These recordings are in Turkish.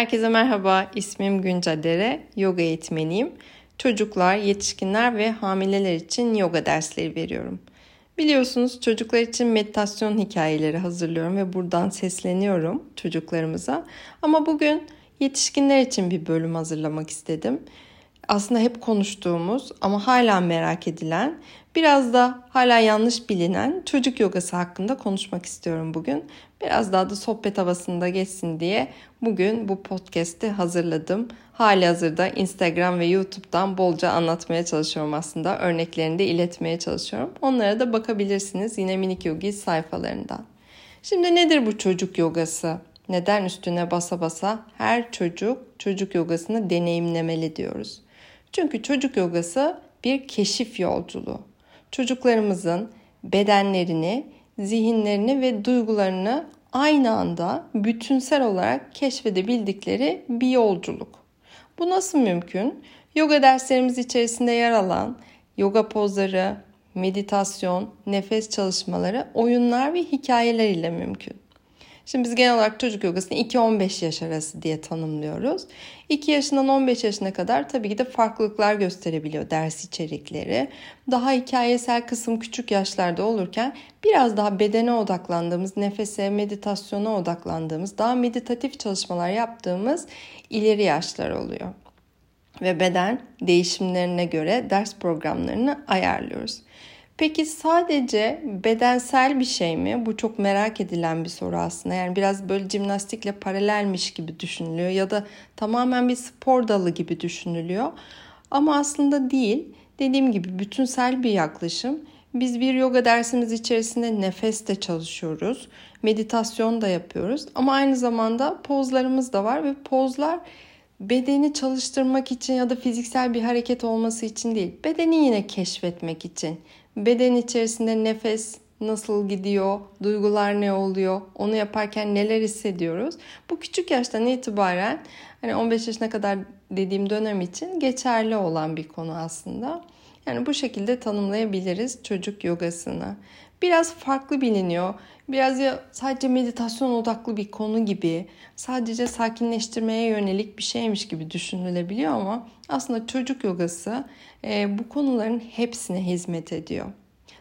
Herkese merhaba, ismim Günca Dere, yoga eğitmeniyim. Çocuklar, yetişkinler ve hamileler için yoga dersleri veriyorum. Biliyorsunuz çocuklar için meditasyon hikayeleri hazırlıyorum ve buradan sesleniyorum çocuklarımıza. Ama bugün yetişkinler için bir bölüm hazırlamak istedim. Aslında hep konuştuğumuz ama hala merak edilen, biraz da hala yanlış bilinen çocuk yogası hakkında konuşmak istiyorum bugün. Biraz daha da sohbet havasında geçsin diye bugün bu podcast'i hazırladım. Hali hazırda Instagram ve YouTube'dan bolca anlatmaya çalışıyorum aslında. Örneklerini de iletmeye çalışıyorum. Onlara da bakabilirsiniz yine Minik Yogi sayfalarından. Şimdi nedir bu çocuk yogası? Neden üstüne basa basa her çocuk çocuk yogasını deneyimlemeli diyoruz? Çünkü çocuk yogası bir keşif yolculuğu. Çocuklarımızın bedenlerini, zihinlerini ve duygularını aynı anda bütünsel olarak keşfedebildikleri bir yolculuk. Bu nasıl mümkün? Yoga derslerimiz içerisinde yer alan yoga pozları, meditasyon, nefes çalışmaları, oyunlar ve hikayeler ile mümkün. Şimdi biz genel olarak çocuk yogasını 2-15 yaş arası diye tanımlıyoruz. 2 yaşından 15 yaşına kadar tabii ki de farklılıklar gösterebiliyor ders içerikleri. Daha hikayesel kısım küçük yaşlarda olurken biraz daha bedene odaklandığımız, nefese, meditasyona odaklandığımız, daha meditatif çalışmalar yaptığımız ileri yaşlar oluyor. Ve beden değişimlerine göre ders programlarını ayarlıyoruz. Peki sadece bedensel bir şey mi? Bu çok merak edilen bir soru aslında. Yani biraz böyle jimnastikle paralelmiş gibi düşünülüyor ya da tamamen bir spor dalı gibi düşünülüyor. Ama aslında değil. Dediğim gibi bütünsel bir yaklaşım. Biz bir yoga dersimiz içerisinde nefes de çalışıyoruz. Meditasyon da yapıyoruz. Ama aynı zamanda pozlarımız da var ve pozlar bedeni çalıştırmak için ya da fiziksel bir hareket olması için değil. Bedeni yine keşfetmek için beden içerisinde nefes nasıl gidiyor, duygular ne oluyor, onu yaparken neler hissediyoruz. Bu küçük yaştan itibaren hani 15 yaşına kadar dediğim dönem için geçerli olan bir konu aslında. Yani bu şekilde tanımlayabiliriz çocuk yogasını. Biraz farklı biliniyor. Biraz ya sadece meditasyon odaklı bir konu gibi, sadece sakinleştirmeye yönelik bir şeymiş gibi düşünülebiliyor ama aslında çocuk yogası e, bu konuların hepsine hizmet ediyor.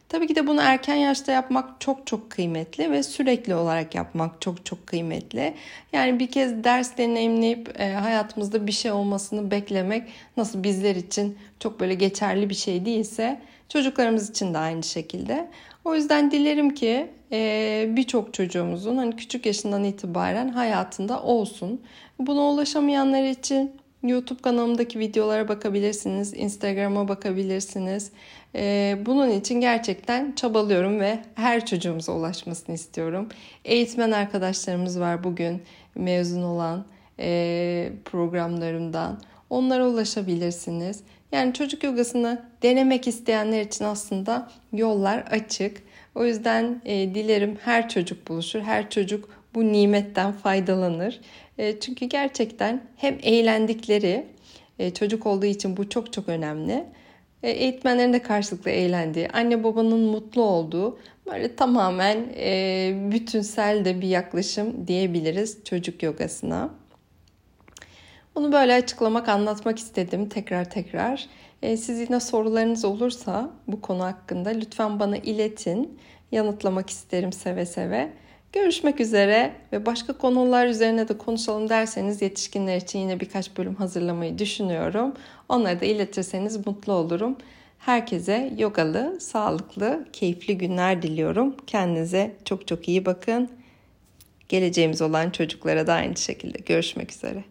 Tabii ki de bunu erken yaşta yapmak çok çok kıymetli ve sürekli olarak yapmak çok çok kıymetli. Yani bir kez ders deneyimleyip e, hayatımızda bir şey olmasını beklemek nasıl bizler için çok böyle geçerli bir şey değilse çocuklarımız için de aynı şekilde. O yüzden dilerim ki e, birçok çocuğumuzun hani küçük yaşından itibaren hayatında olsun. Buna ulaşamayanlar için YouTube kanalımdaki videolara bakabilirsiniz, Instagram'a bakabilirsiniz. Ee, bunun için gerçekten çabalıyorum ve her çocuğumuza ulaşmasını istiyorum. Eğitmen arkadaşlarımız var bugün mezun olan e, programlarımdan. Onlara ulaşabilirsiniz. Yani çocuk yogasını denemek isteyenler için aslında yollar açık. O yüzden e, dilerim her çocuk buluşur, her çocuk bu nimetten faydalanır. E, çünkü gerçekten hem eğlendikleri, e, çocuk olduğu için bu çok çok önemli. E, eğitmenlerin de karşılıklı eğlendiği, anne babanın mutlu olduğu böyle tamamen bütünsel de bir yaklaşım diyebiliriz çocuk yogasına. Bunu böyle açıklamak, anlatmak istedim tekrar tekrar. Siz yine sorularınız olursa bu konu hakkında lütfen bana iletin. Yanıtlamak isterim seve seve. Görüşmek üzere ve başka konular üzerine de konuşalım derseniz yetişkinler için yine birkaç bölüm hazırlamayı düşünüyorum. Onları da iletirseniz mutlu olurum. Herkese yogalı, sağlıklı, keyifli günler diliyorum. Kendinize çok çok iyi bakın. Geleceğimiz olan çocuklara da aynı şekilde görüşmek üzere.